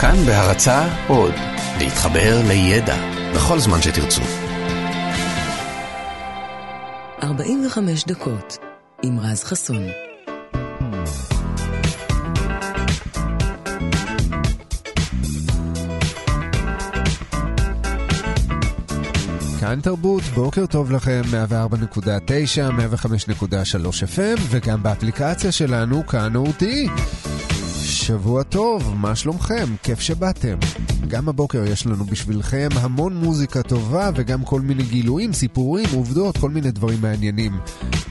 כאן בהרצה עוד, להתחבר לידע בכל זמן שתרצו. 45 דקות עם רז חסון. כאן תרבות, בוקר טוב לכם, 104.9, 105.3 FM, וגם באפליקציה שלנו, כאן אותי. שבוע טוב, מה שלומכם? כיף שבאתם. גם הבוקר יש לנו בשבילכם המון מוזיקה טובה וגם כל מיני גילויים, סיפורים, עובדות, כל מיני דברים מעניינים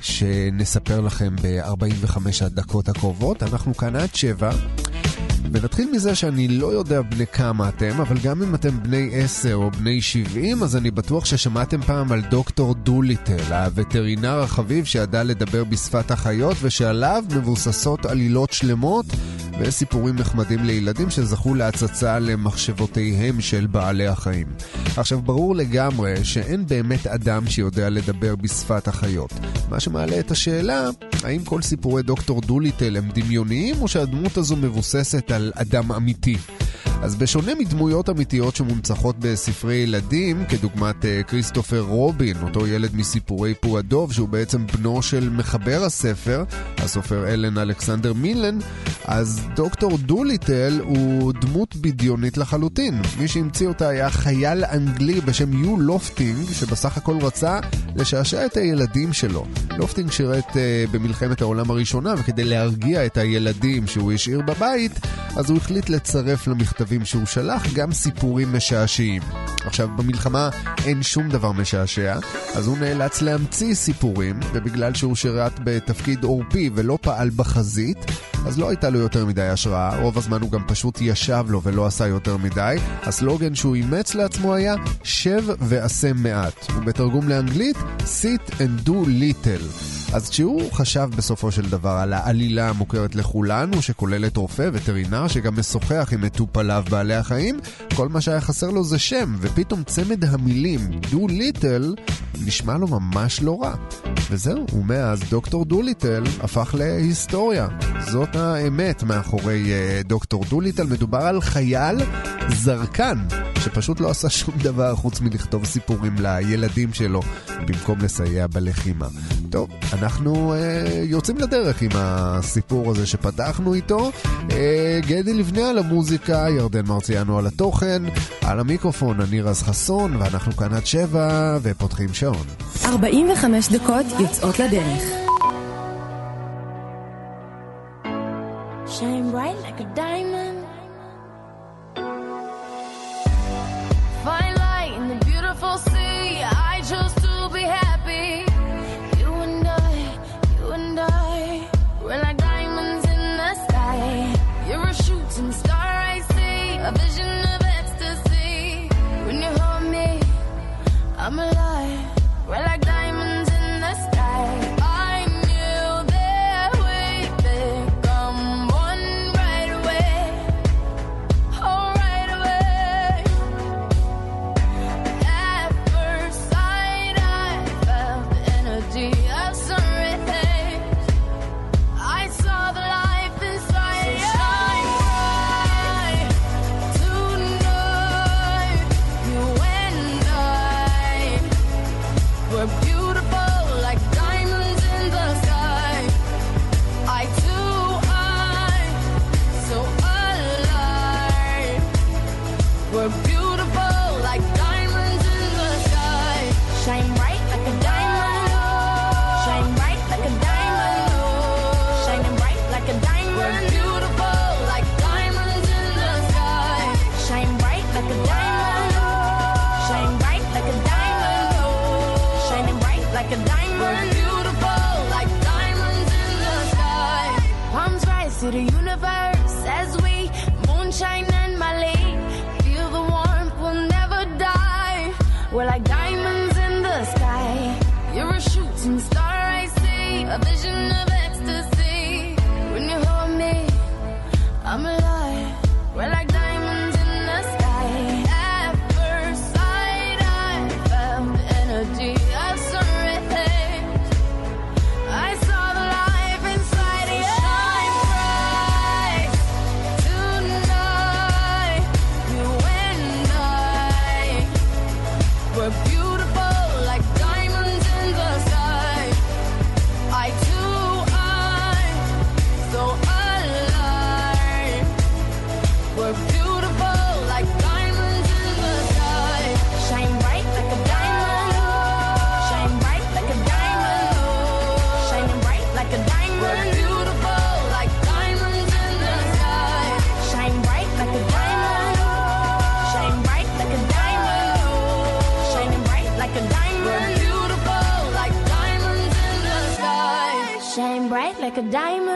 שנספר לכם ב-45 הדקות הקרובות. אנחנו כאן עד שבע. ונתחיל מזה שאני לא יודע בני כמה אתם, אבל גם אם אתם בני 10 או בני 70, אז אני בטוח ששמעתם פעם על דוקטור דוליטל, הווטרינר החביב שידע לדבר בשפת החיות ושעליו מבוססות עלילות שלמות וסיפורים נחמדים לילדים שזכו להצצה למחשבותיהם של בעלי החיים. עכשיו, ברור לגמרי שאין באמת אדם שיודע לדבר בשפת החיות. מה שמעלה את השאלה, האם כל סיפורי דוקטור דוליטל הם דמיוניים, או שהדמות הזו מבוססת על אדם אמיתי? אז בשונה מדמויות אמיתיות שמונצחות בספרי ילדים, כדוגמת uh, כריסטופר רובין, אותו ילד מסיפורי פועדוב, שהוא בעצם בנו של מחבר הספר, הסופר אלן אלכסנדר מילן, אז דוקטור דוליטל הוא דמות בדיונית לחלוטין. מי שהמציא אותה היה חייל אנגלי בשם יו לופטינג, שבסך הכל רצה לשעשע את הילדים שלו. לופטינג שירת uh, במלחמת העולם הראשונה, וכדי להרגיע את הילדים שהוא השאיר בבית, אז הוא החליט לצרף למכתבים שהוא שלח גם סיפורים משעשעים. עכשיו, במלחמה אין שום דבר משעשע, אז הוא נאלץ להמציא סיפורים, ובגלל שהוא שירת בתפקיד עורפי ולא פעל בחזית, אז לא הייתה לו יותר מדי השראה, רוב הזמן הוא גם פשוט ישב לו ולא עשה יותר מדי. הסלוגן שהוא אימץ לעצמו היה שב ועשה מעט, ובתרגום לאנגלית sit and do little. אז כשהוא חשב בסופו של דבר על העלילה המוכרת לכולנו, שכוללת רופא, וטרינר, שגם משוחח עם מטופליו בעלי החיים, כל מה שהיה חסר לו זה שם, ופתאום צמד המילים דו ליטל נשמע לו ממש לא רע. וזהו, ומאז דוקטור דוליטל הפך להיסטוריה. זאת האמת מאחורי uh, דוקטור דוליטל. מדובר על חייל זרקן, שפשוט לא עשה שום דבר חוץ מלכתוב סיפורים לילדים שלו, במקום לסייע בלחימה. טוב, אנחנו uh, יוצאים לדרך עם הסיפור הזה שפתחנו איתו. Uh, גדי לבנה על המוזיקה, ירדן מרציאנו על התוכן, על המיקרופון אני רז חסון, ואנחנו כאן עד שבע, ופותחים שעון. 45 דקות יוצאות לדרך. Shine bright like a diamond. We're like diamonds in the sky. You're a shooting star I see, a vision of diamond,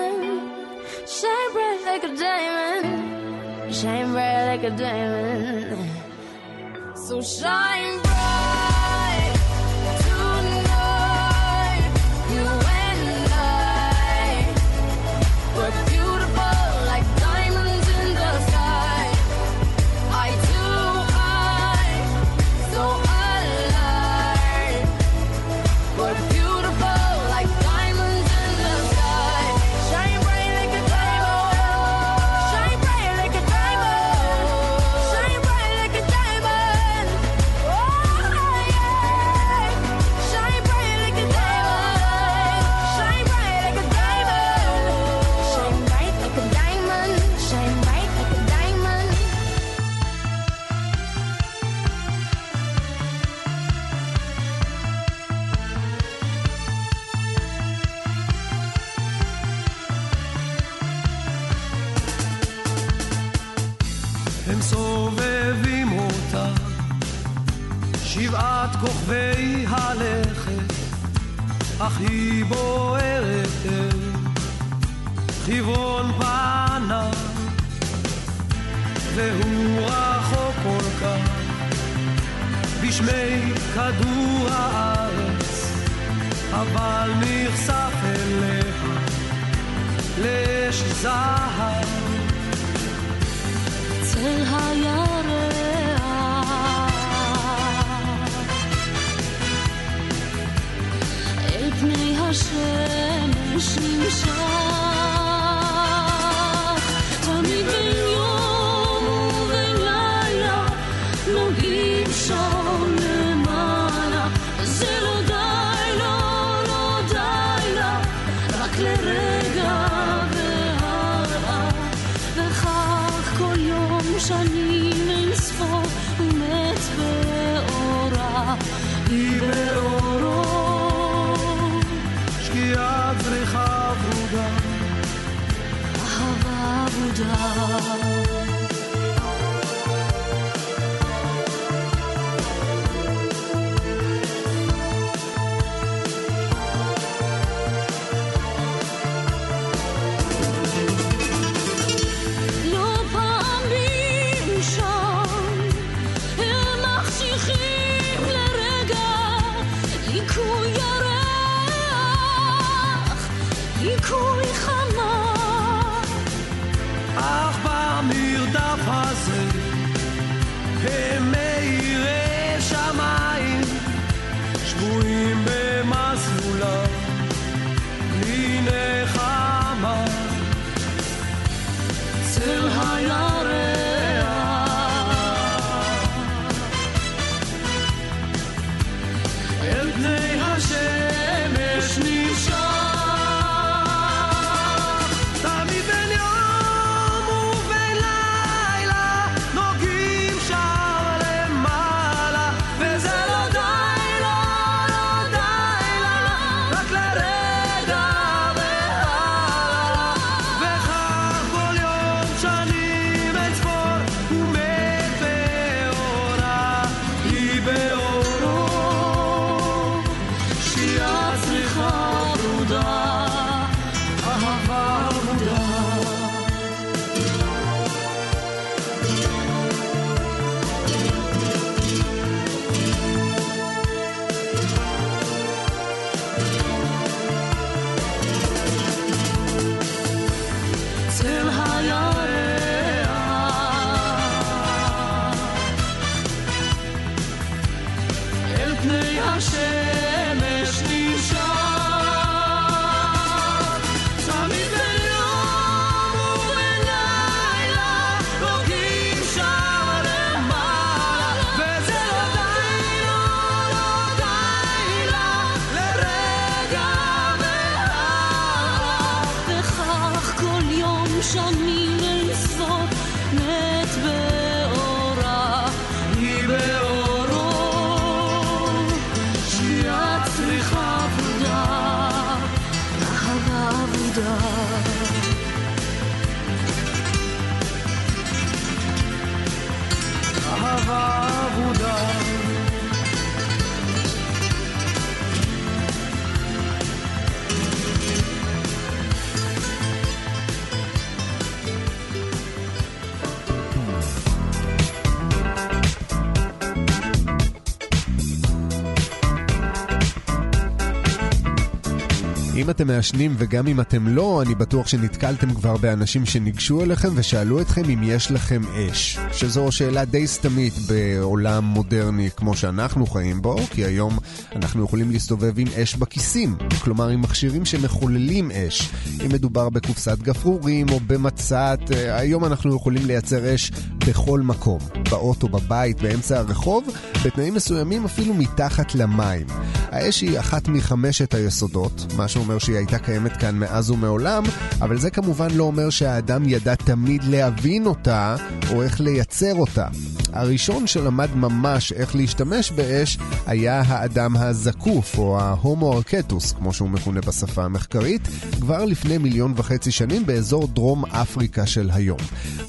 אם אתם מעשנים וגם אם אתם לא, אני בטוח שנתקלתם כבר באנשים שניגשו אליכם ושאלו אתכם אם יש לכם אש. שזו שאלה די סתמית בעולם מודרני כמו שאנחנו חיים בו, כי היום אנחנו יכולים להסתובב עם אש בכיסים. כלומר, עם מכשירים שמחוללים אש. אם מדובר בקופסת גפרורים או במצת, אה, היום אנחנו יכולים לייצר אש בכל מקום. באוטו, בבית, באמצע הרחוב, בתנאים מסוימים אפילו מתחת למים. האש היא אחת מחמשת היסודות, מה שאומר שהיא הייתה קיימת כאן מאז ומעולם, אבל זה כמובן לא אומר שהאדם ידע תמיד להבין אותה או איך לייצר אותה. הראשון שלמד ממש איך להשתמש באש היה האדם הזקוף, או ההומו ארקטוס, כמו שהוא מכונה בשפה המחקרית, כבר לפני מיליון וחצי שנים באזור דרום אפריקה של היום.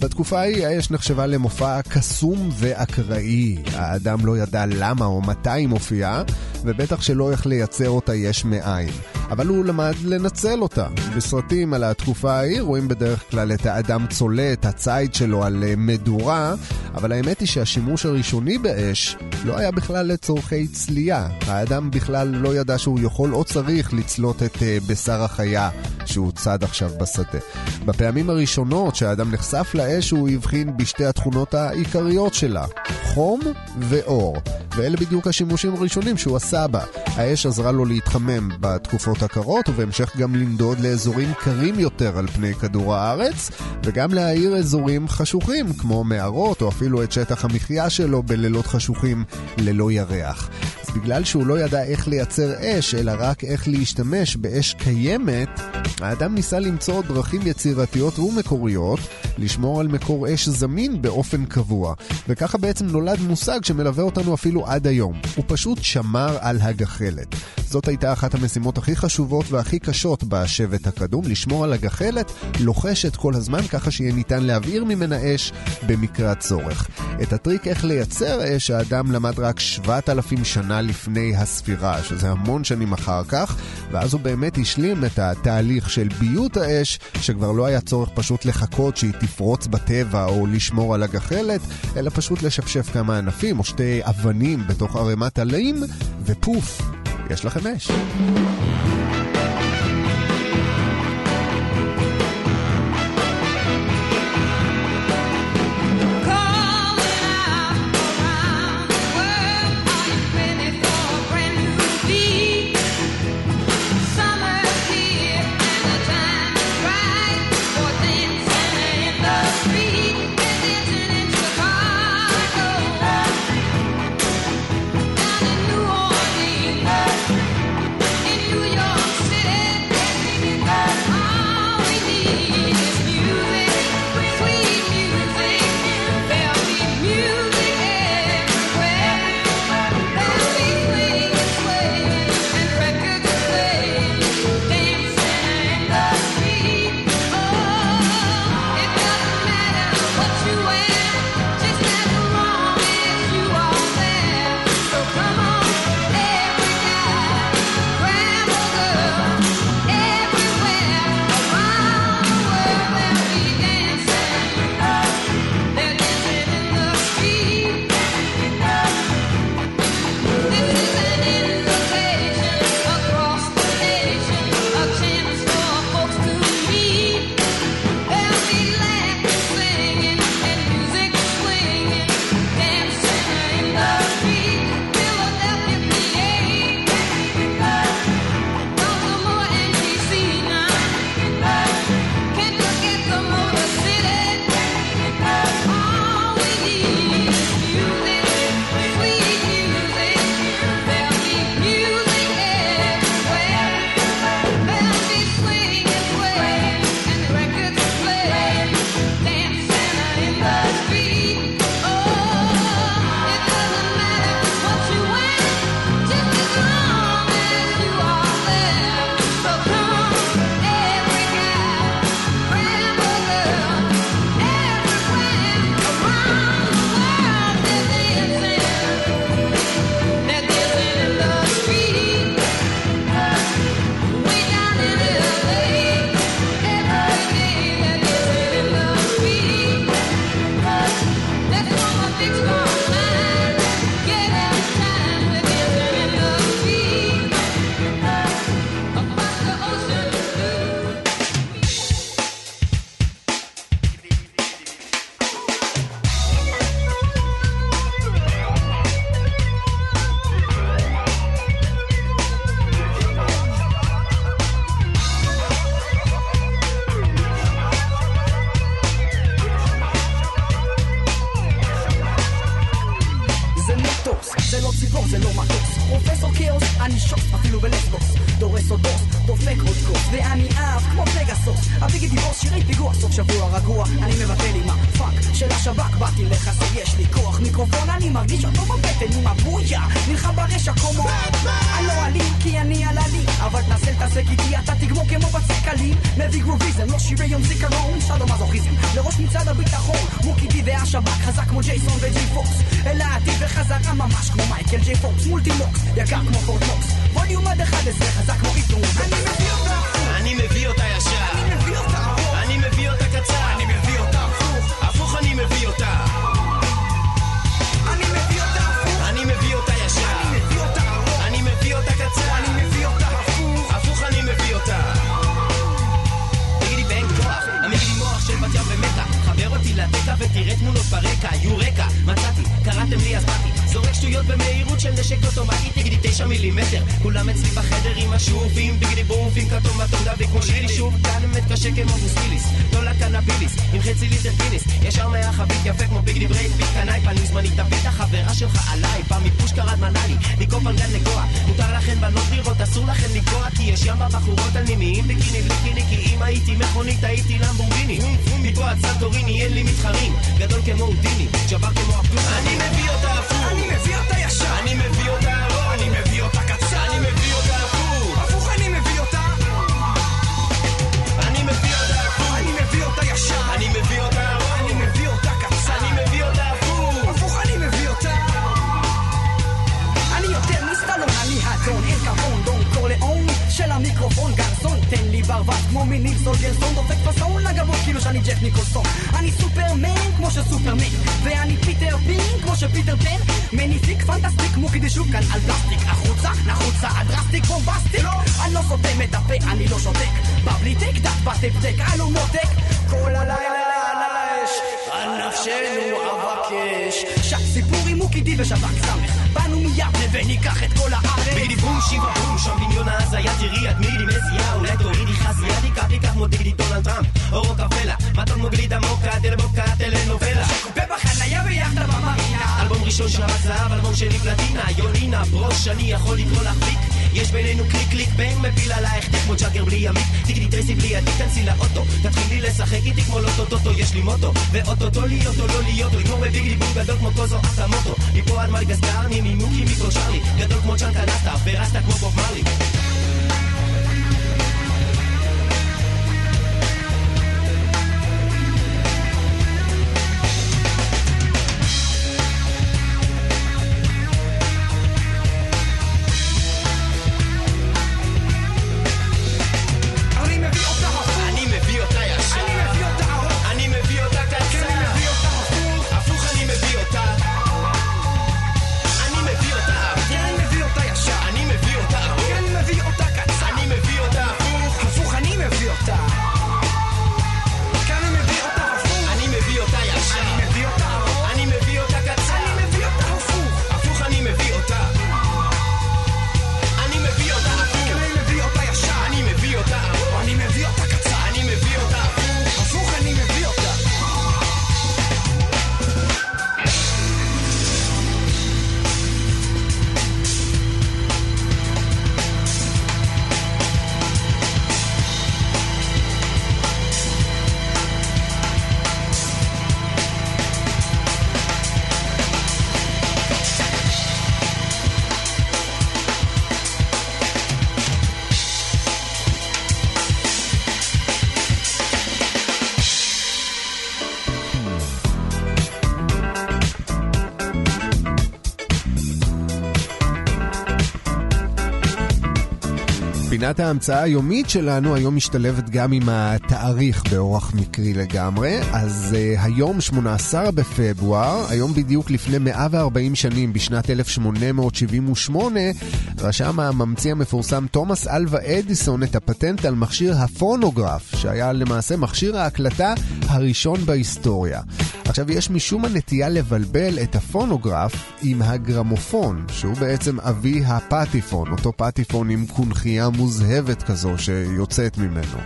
בתקופה ההיא האש נחשבה למופע קסום ואקראי. האדם לא ידע למה או מתי היא מופיעה, ובטח שלא איך לייצר אותה יש מאין. אבל הוא למד לנצל אותה. בסרטים על התקופה ההיא רואים בדרך כלל את האדם צולה את הציד שלו על אה, מדורה, אבל האמת היא שהשימוש הראשוני באש לא היה בכלל לצורכי צלייה. האדם בכלל לא ידע שהוא יכול או צריך לצלות את אה, בשר החיה שהוא צד עכשיו בשדה. בפעמים הראשונות שהאדם נחשף לאש הוא הבחין בשתי התכונות העיקריות שלה, חום ואור. ואלה בדיוק השימושים הראשונים שהוא עשה בה. האש עזרה לו להתחמם בתקופות הקרות, ובהמשך גם לנדוד לאזורים קרים יותר על פני כדור הארץ, וגם להאיר אזורים חשוכים, כמו מערות, או אפילו את שטח המחיה שלו בלילות חשוכים ללא ירח. בגלל שהוא לא ידע איך לייצר אש, אלא רק איך להשתמש באש קיימת, האדם ניסה למצוא דרכים יצירתיות ומקוריות לשמור על מקור אש זמין באופן קבוע. וככה בעצם נולד מושג שמלווה אותנו אפילו עד היום. הוא פשוט שמר על הגחלת. זאת הייתה אחת המשימות הכי חשובות והכי קשות בשבט הקדום, לשמור על הגחלת לוחשת כל הזמן ככה שיהיה ניתן להבעיר ממנה אש במקרה הצורך. את הטריק איך לייצר אש האדם למד רק 7,000 שנה לפני הספירה, שזה המון שנים אחר כך, ואז הוא באמת השלים את התהליך של ביות האש, שכבר לא היה צורך פשוט לחכות שהיא תפרוץ בטבע או לשמור על הגחלת, אלא פשוט לשפשף כמה ענפים או שתי אבנים בתוך ערימת עלים, ופוף, יש לכם אש. מביא גרוביזם, לא שירי יום זיכרון שלום מזוכיזם לראש מצעד הביטחון מוקי די והשב"כ חזק כמו ג'ייסון וג'יי פוקס. אל העתיד בחזרה ממש כמו מייקל ג'יי פוקס. מולטילוקס יקר כמו פורטנוקס ווליום עד 11 חזק כמו עיתון. אני מביא אותה אני מביא אותה ישר. ותראה תמונות ברקע, יורקה, מצאתי, קראתם לי אז באתי. זורק שטויות במהירות של נשק אוטומטי, תגידי תשע מילימטר. כולם אצלי בחדר עם השופים, ביגידי בומפים, כתום אטום דביק כמו שלי שוב, כאן באמת קשה כמו בוסטיליס. לא לקנביליס, עם חצי ליטר פיניס. ישר מהחבית יפה כמו ביגידי ברייק, ביט קנאי, פנים זמני, תביא את החברה שלך עליי. פעם מפוש קרד מנאלי, לקוף על גן לגוע. מותר לכן בנות לראות, אסור לכן לגוע, כי יש ים בבחורות על נימיים, ביקיני בליקיני, כי אם הייתי מכונית הייתי למבורגיני. מפה עד סנטוריני, אין לי מתחרים. גדול כמו הודיני, ג'בר כמו אבדול. אני מביא אותה הפוך. מביא אותה ישר אני מביא אותה ארוך. אני מביא אותה קצר אני מביא אותה הפוך. הפוך אני מביא אותה אני מביא אותה הפוך. אני מביא אותה ישר אני מביא אותה ארוך. אני מביא אותה קצר אני מביא אותה הפוך. הפוך אני מביא אותה אני יותר מסטלון, אני האדון, אין כבון, דון קורליאון של המיקרופון, גרסון, תן לי ברווז כמו מיניל סולגרסון, דופק לגבות כאילו שאני ג'ף ניקולסון. אני סופרמן כמו שסופרמן, ואני פיטר פין כמו שפיטר פן, מניפיק פנטסטיק מוקי דשוק כאן על פלסטיק, החוצה, נחוצה, הדרסטיק בומבסטיק, אני לא סותם את הפה, אני לא שותק, בא בלי טק, דק בתק, אני מותק, כל הלילה על נפשנו אבקש, שק סיפור עם מוקי די ושב"כ סמך, באנו מיבנה וניקח את כל הארץ ביגידי בום שיבה בום, שם דמיון ההזיה תראי את מידי מסיעה, אולי תורידי חזייה, תיקח תיקח כמו דיגידי דונלד טראמפ, או רוקפלה, מתון כמו גלידה מוקה, טלבוקה, טלנובלה. ובחניה ביחדה במרינה אלבום ראשון שרת זהב, אלבום שני פלטינה, יולינה, ברוש, אני יכול לקרוא לך פיק. יש בינינו קליק קליק בנג מפיל עלייך כמו ג'אגר בלי ימית תגידי טרייסי בלי ידי כנסי לאוטו תתחילי לשחק איתי כמו לוטו טוטו יש לי מוטו. ואוטוטו להיות או לא להיות לגמור בביגלי בום גדול כמו קוזו אקמוטו מפה עד מלגסטר ממימוקי מיקרו צ'רלי גדול כמו צ'אנקה נסטה ורסטה כמו בוב מרלי פינת ההמצאה היומית שלנו היום משתלבת גם עם התאריך באורח מקרי לגמרי. אז uh, היום 18 בפברואר, היום בדיוק לפני 140 שנים, בשנת 1878, רשם הממציא המפורסם תומאס אלווה אדיסון את הפטנט על מכשיר הפונוגרף, שהיה למעשה מכשיר ההקלטה הראשון בהיסטוריה. עכשיו, יש משום הנטייה לבלבל את הפונוגרף עם הגרמופון, שהוא בעצם אבי הפטיפון, אותו פטיפון עם קונכייה. מוזהבת כזו שיוצאת ממנו.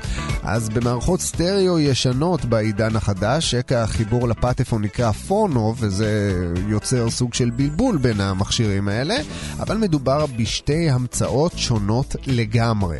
אז במערכות סטריאו ישנות בעידן החדש, שקע החיבור לפטפון נקרא פונוב, וזה יוצר סוג של בלבול בין המכשירים האלה, אבל מדובר בשתי המצאות שונות לגמרי.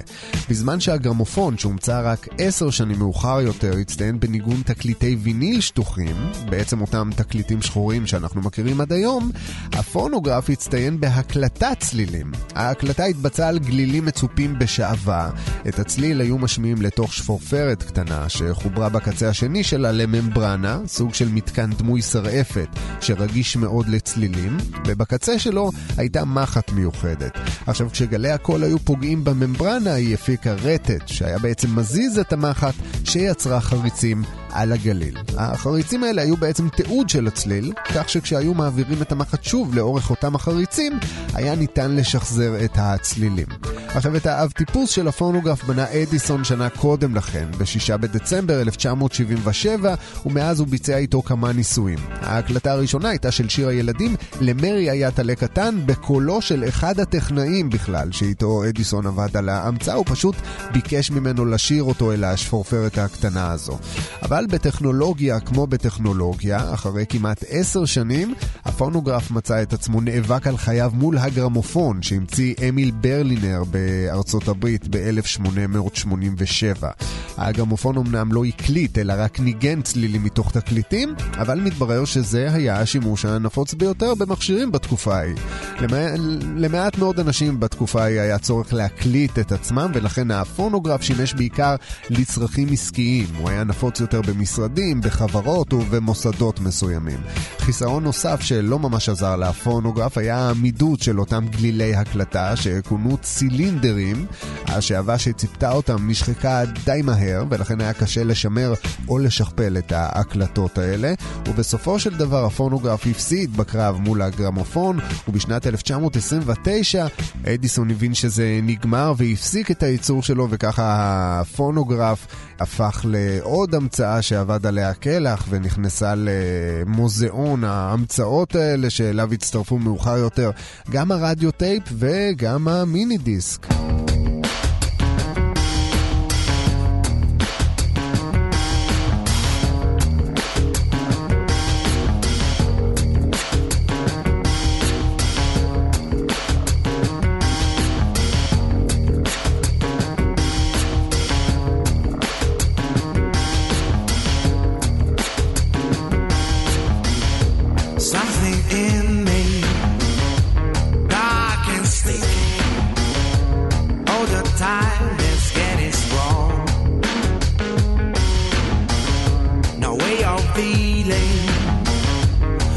בזמן שהגרמופון, שהומצא רק עשר שנים מאוחר יותר, הצטיין בניגון תקליטי ויניל שטוחים, בעצם אותם תקליטים שחורים שאנחנו מכירים עד היום, הפונוגרף הצטיין בהקלטת צלילים. ההקלטה התבצעה על גלילים מצופים בשעווה. את הצליל היו משמיעים לתוך שפורפרת קטנה שחוברה בקצה השני שלה לממברנה, סוג של מתקן דמוי שרעפת שרגיש מאוד לצלילים, ובקצה שלו הייתה מחט מיוחדת. עכשיו, כשגלי הקול היו פוגעים בממברנה, היא הפיקה רטט, שהיה בעצם מזיז את המחט שיצרה חריצים על הגליל. החריצים האלה היו בעצם תיעוד של הצליל, כך שכשהיו מעבירים את המחט שוב לאורך אותם החריצים, היה ניתן לשחזר את הצלילים. עכשיו, את האב טיפוס של הפונוגרף בנה אדיסון שנה קודם לכן, ב-6 בדצמבר 1977, ומאז הוא ביצע איתו כמה ניסויים. ההקלטה הראשונה הייתה של שיר הילדים, למרי היה טלה קטן, בקולו של אחד הטכנאים בכלל, שאיתו אדיסון עבד על ההמצאה, הוא פשוט ביקש ממנו לשיר אותו אל השפורפרת הקטנה הזו. אבל בטכנולוגיה כמו בטכנולוגיה, אחרי כמעט עשר שנים, הפונוגרף מצא את עצמו נאבק על חייו מול הגרמופון שהמציא אמיל ברלינר בארצות הברית ב-1887. הגרמופון אמנם לא הקליט, אלא רק ניגן צלילים מתוך תקליטים, אבל מתברר שזה היה השימוש הנפוץ ביותר במכשירים בתקופה ההיא. למע... למעט מאוד אנשים בתקופה ההיא היה צורך להקליט את עצמם, ולכן הפונוגרף שימש בעיקר לצרכים עסקיים. הוא היה נפוץ יותר במשרדים, בחברות ובמוסדות מסוימים. חיסרון נוסף שלא ממש עזר לפונוגרף היה העמידות של אותם גלילי הקלטה שכונו צילינדרים. השעווה שציפתה אותם נשחקה די מהר, ולכן היה קשה לשמר או לשכפל את ההקלטות האלה. ובסופו של דבר הפונוגרף הפסיד בקרב מול הגרמופון, ובשנת 1929 אדיסון הבין שזה נגמר והפסיק את הייצור שלו, וככה הפונוגרף הפך לעוד המצאה שעבד עליה קלח ונכנסה למוזיאון ההמצאות האלה שאליו הצטרפו מאוחר יותר גם הרדיו טייפ וגם המיני דיסק.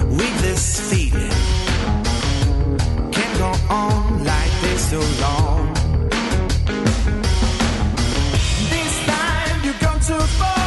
With this feeling. Can't go on like this too long. This time you come too far.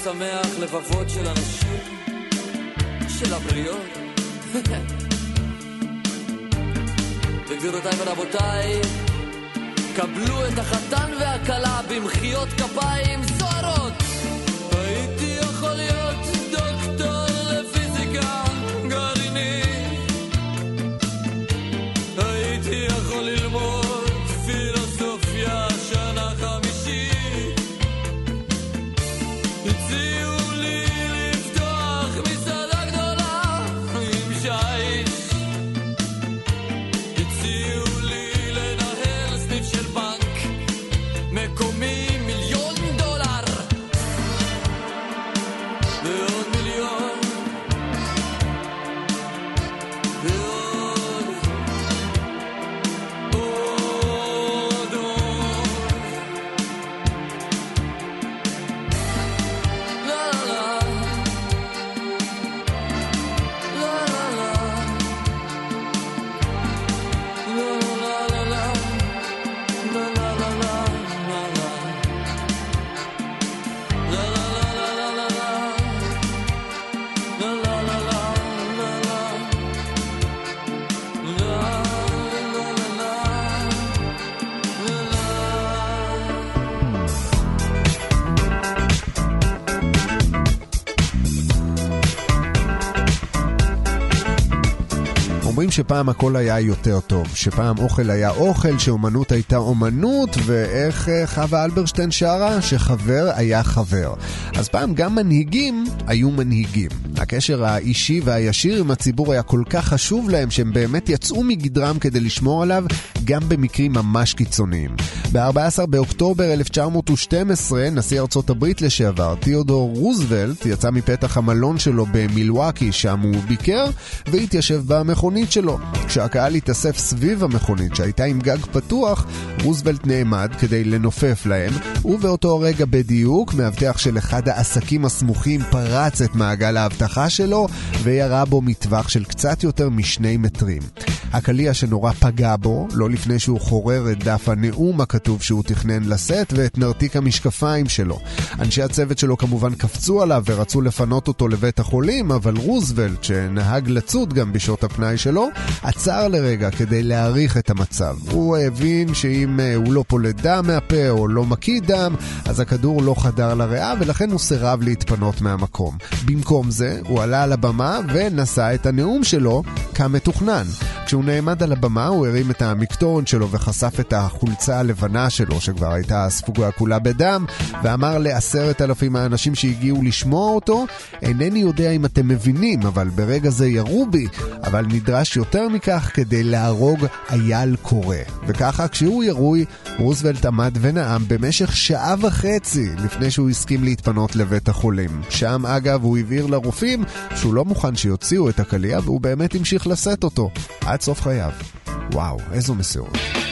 לשמח לבבות של אנשים, של הבריות. וגבירותיי ורבותיי, קבלו את החתן והכלה במחיאות כפיים סוערות. הייתי יכול להיות דוקטור שפעם הכל היה יותר טוב, שפעם אוכל היה אוכל, שאומנות הייתה אומנות, ואיך אה, חווה אלברשטיין שרה? שחבר היה חבר. אז פעם גם מנהיגים היו מנהיגים. הקשר האישי והישיר עם הציבור היה כל כך חשוב להם, שהם באמת יצאו מגדרם כדי לשמור עליו, גם במקרים ממש קיצוניים. ב-14 באוקטובר 1912, נשיא ארצות הברית לשעבר, תיאודור רוזוולט, יצא מפתח המלון שלו במילווקי, שם הוא ביקר, והתיישב במכונית שלו. כשהקהל התאסף סביב המכונית שהייתה עם גג פתוח, רוזוולט נעמד כדי לנופף להם, ובאותו רגע בדיוק, מאבטח של אחד העסקים הסמוכים פרץ את מעגל האבטחה שלו, וירה בו מטווח של קצת יותר משני מטרים. הקליע שנורא פגע בו, לא לפני שהוא חורר את דף הנאום הכתוב שהוא תכנן לשאת ואת נרתיק המשקפיים שלו. אנשי הצוות שלו כמובן קפצו עליו ורצו לפנות אותו לבית החולים, אבל רוזוולט, שנהג לצוד גם בשעות הפנאי שלו, עצר לרגע כדי להעריך את המצב. הוא הבין שאם אה, הוא לא פולט דם מהפה או לא מקיא דם, אז הכדור לא חדר לריאה ולכן הוא סירב להתפנות מהמקום. במקום זה, הוא עלה על הבמה ונשא את הנאום שלו כמתוכנן. כשהוא נעמד על הבמה הוא הרים את המקטורן שלו וחשף את החולצה הלבנה שלו שכבר הייתה ספוגה כולה בדם ואמר לעשרת אלפים האנשים שהגיעו לשמוע אותו אינני יודע אם אתם מבינים אבל ברגע זה ירו בי אבל נדרש יותר מכך כדי להרוג אייל קורא וככה כשהוא ירוי רוזוולט עמד ונאם במשך שעה וחצי לפני שהוא הסכים להתפנות לבית החולים שם אגב הוא הבהיר לרופאים שהוא לא מוכן שיוציאו את הקליע והוא באמת המשיך לשאת אותו עד סוף חייו. וואו, איזו מסירות.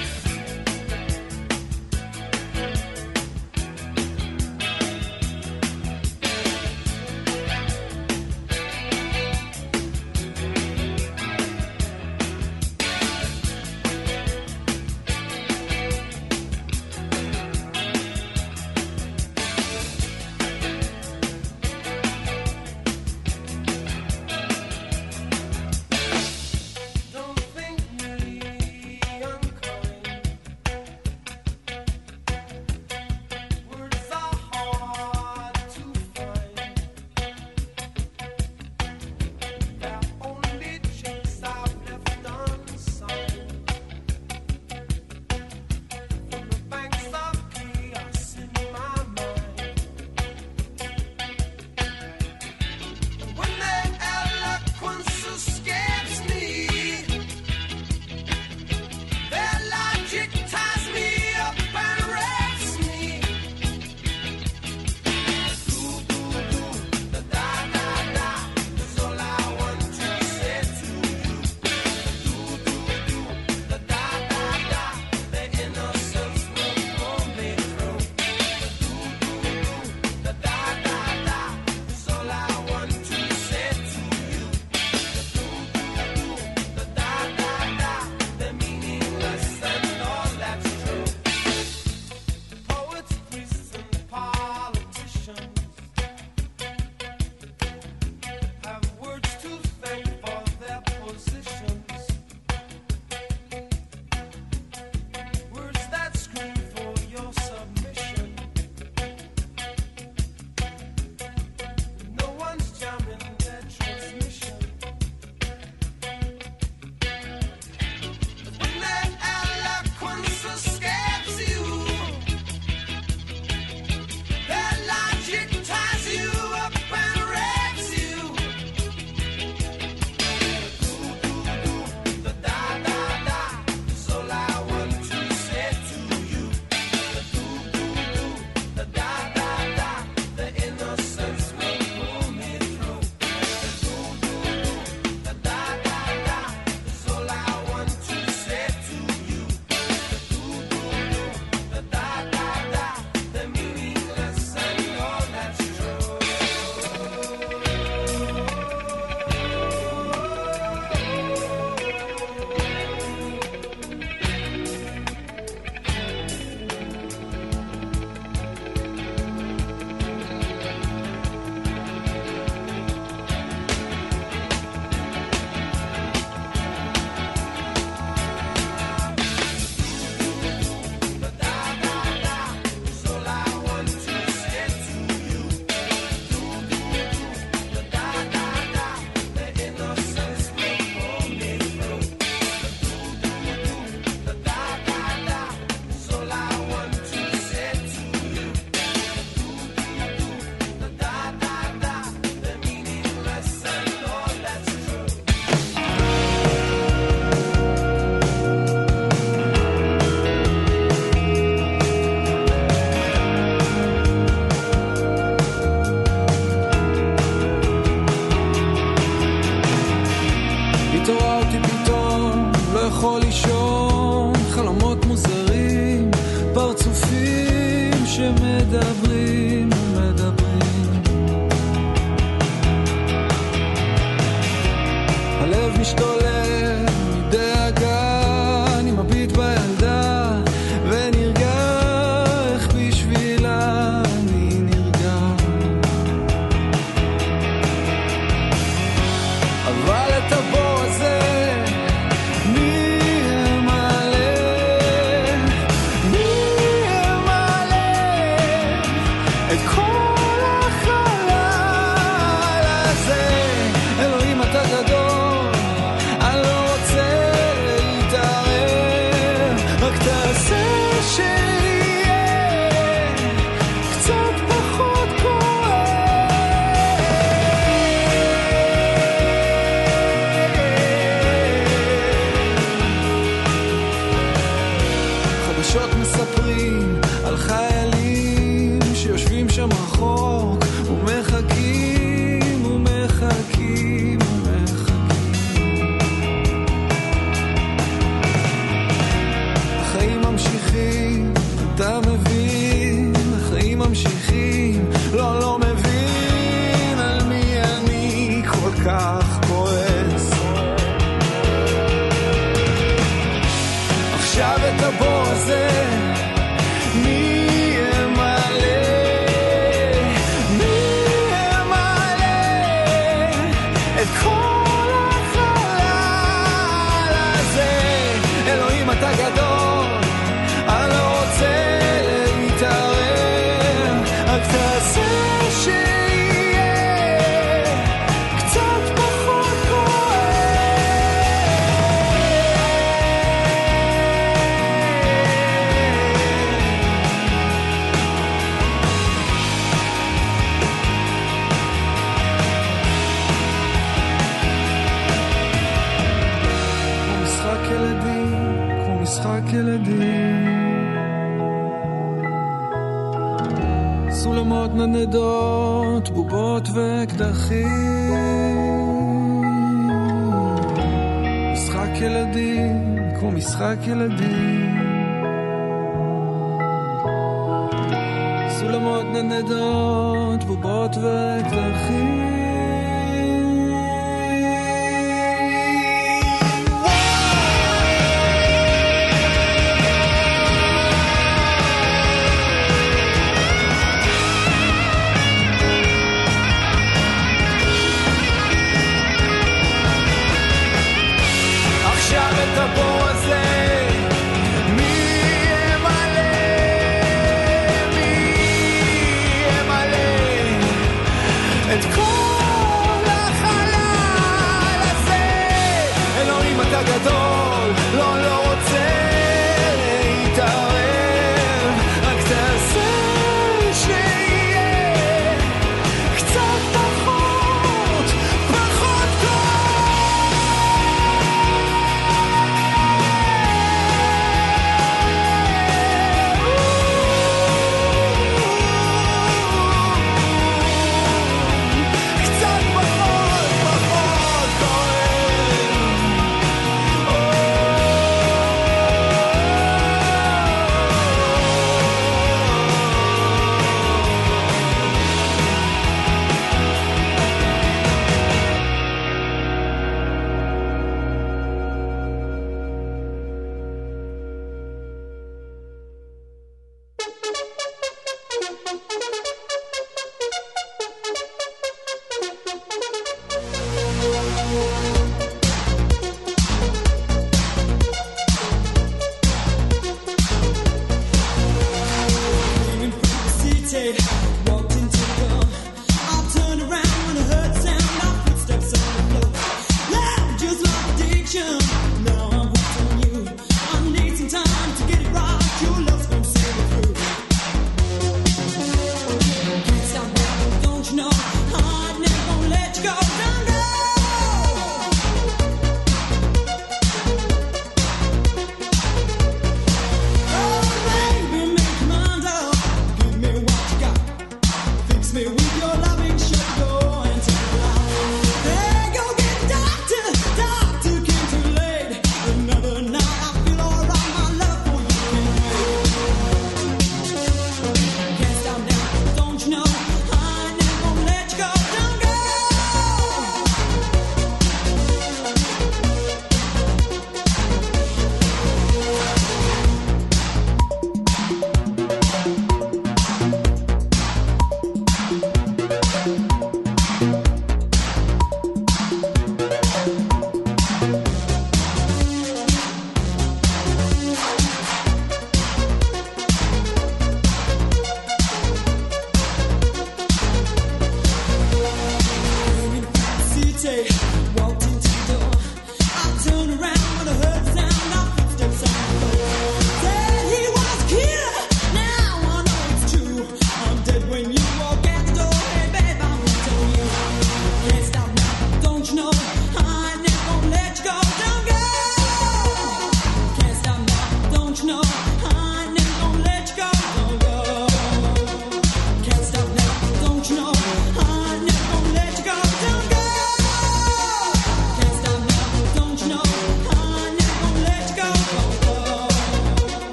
of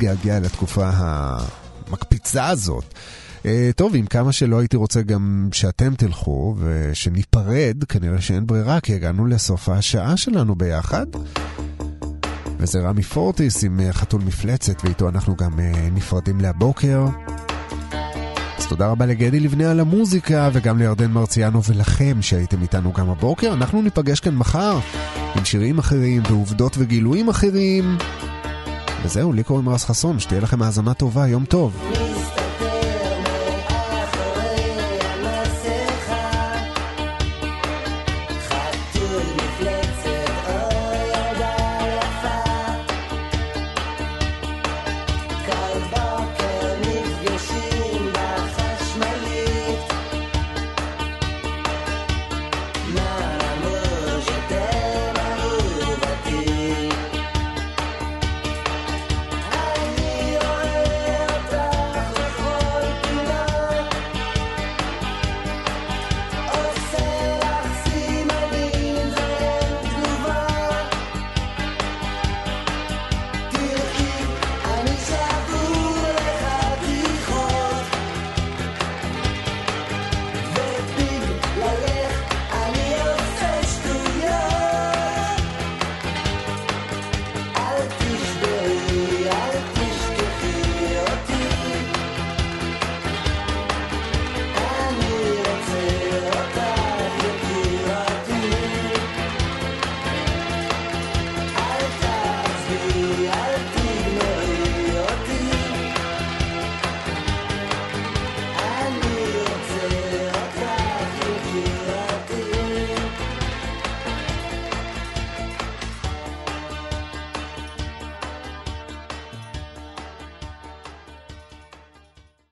מתגעגע לתקופה המקפיצה הזאת. אה, טוב, עם כמה שלא הייתי רוצה גם שאתם תלכו ושניפרד, כנראה שאין ברירה, כי הגענו לסוף השעה שלנו ביחד. וזה רמי פורטיס עם אה, חתול מפלצת, ואיתו אנחנו גם אה, נפרדים להבוקר. אז תודה רבה לגדי לבנה על המוזיקה, וגם לירדן מרציאנו ולכם שהייתם איתנו גם הבוקר. אנחנו ניפגש כאן מחר עם שירים אחרים ועובדות וגילויים אחרים. וזהו, לי קוראים רז חסון, שתהיה לכם האזנה טובה, יום טוב.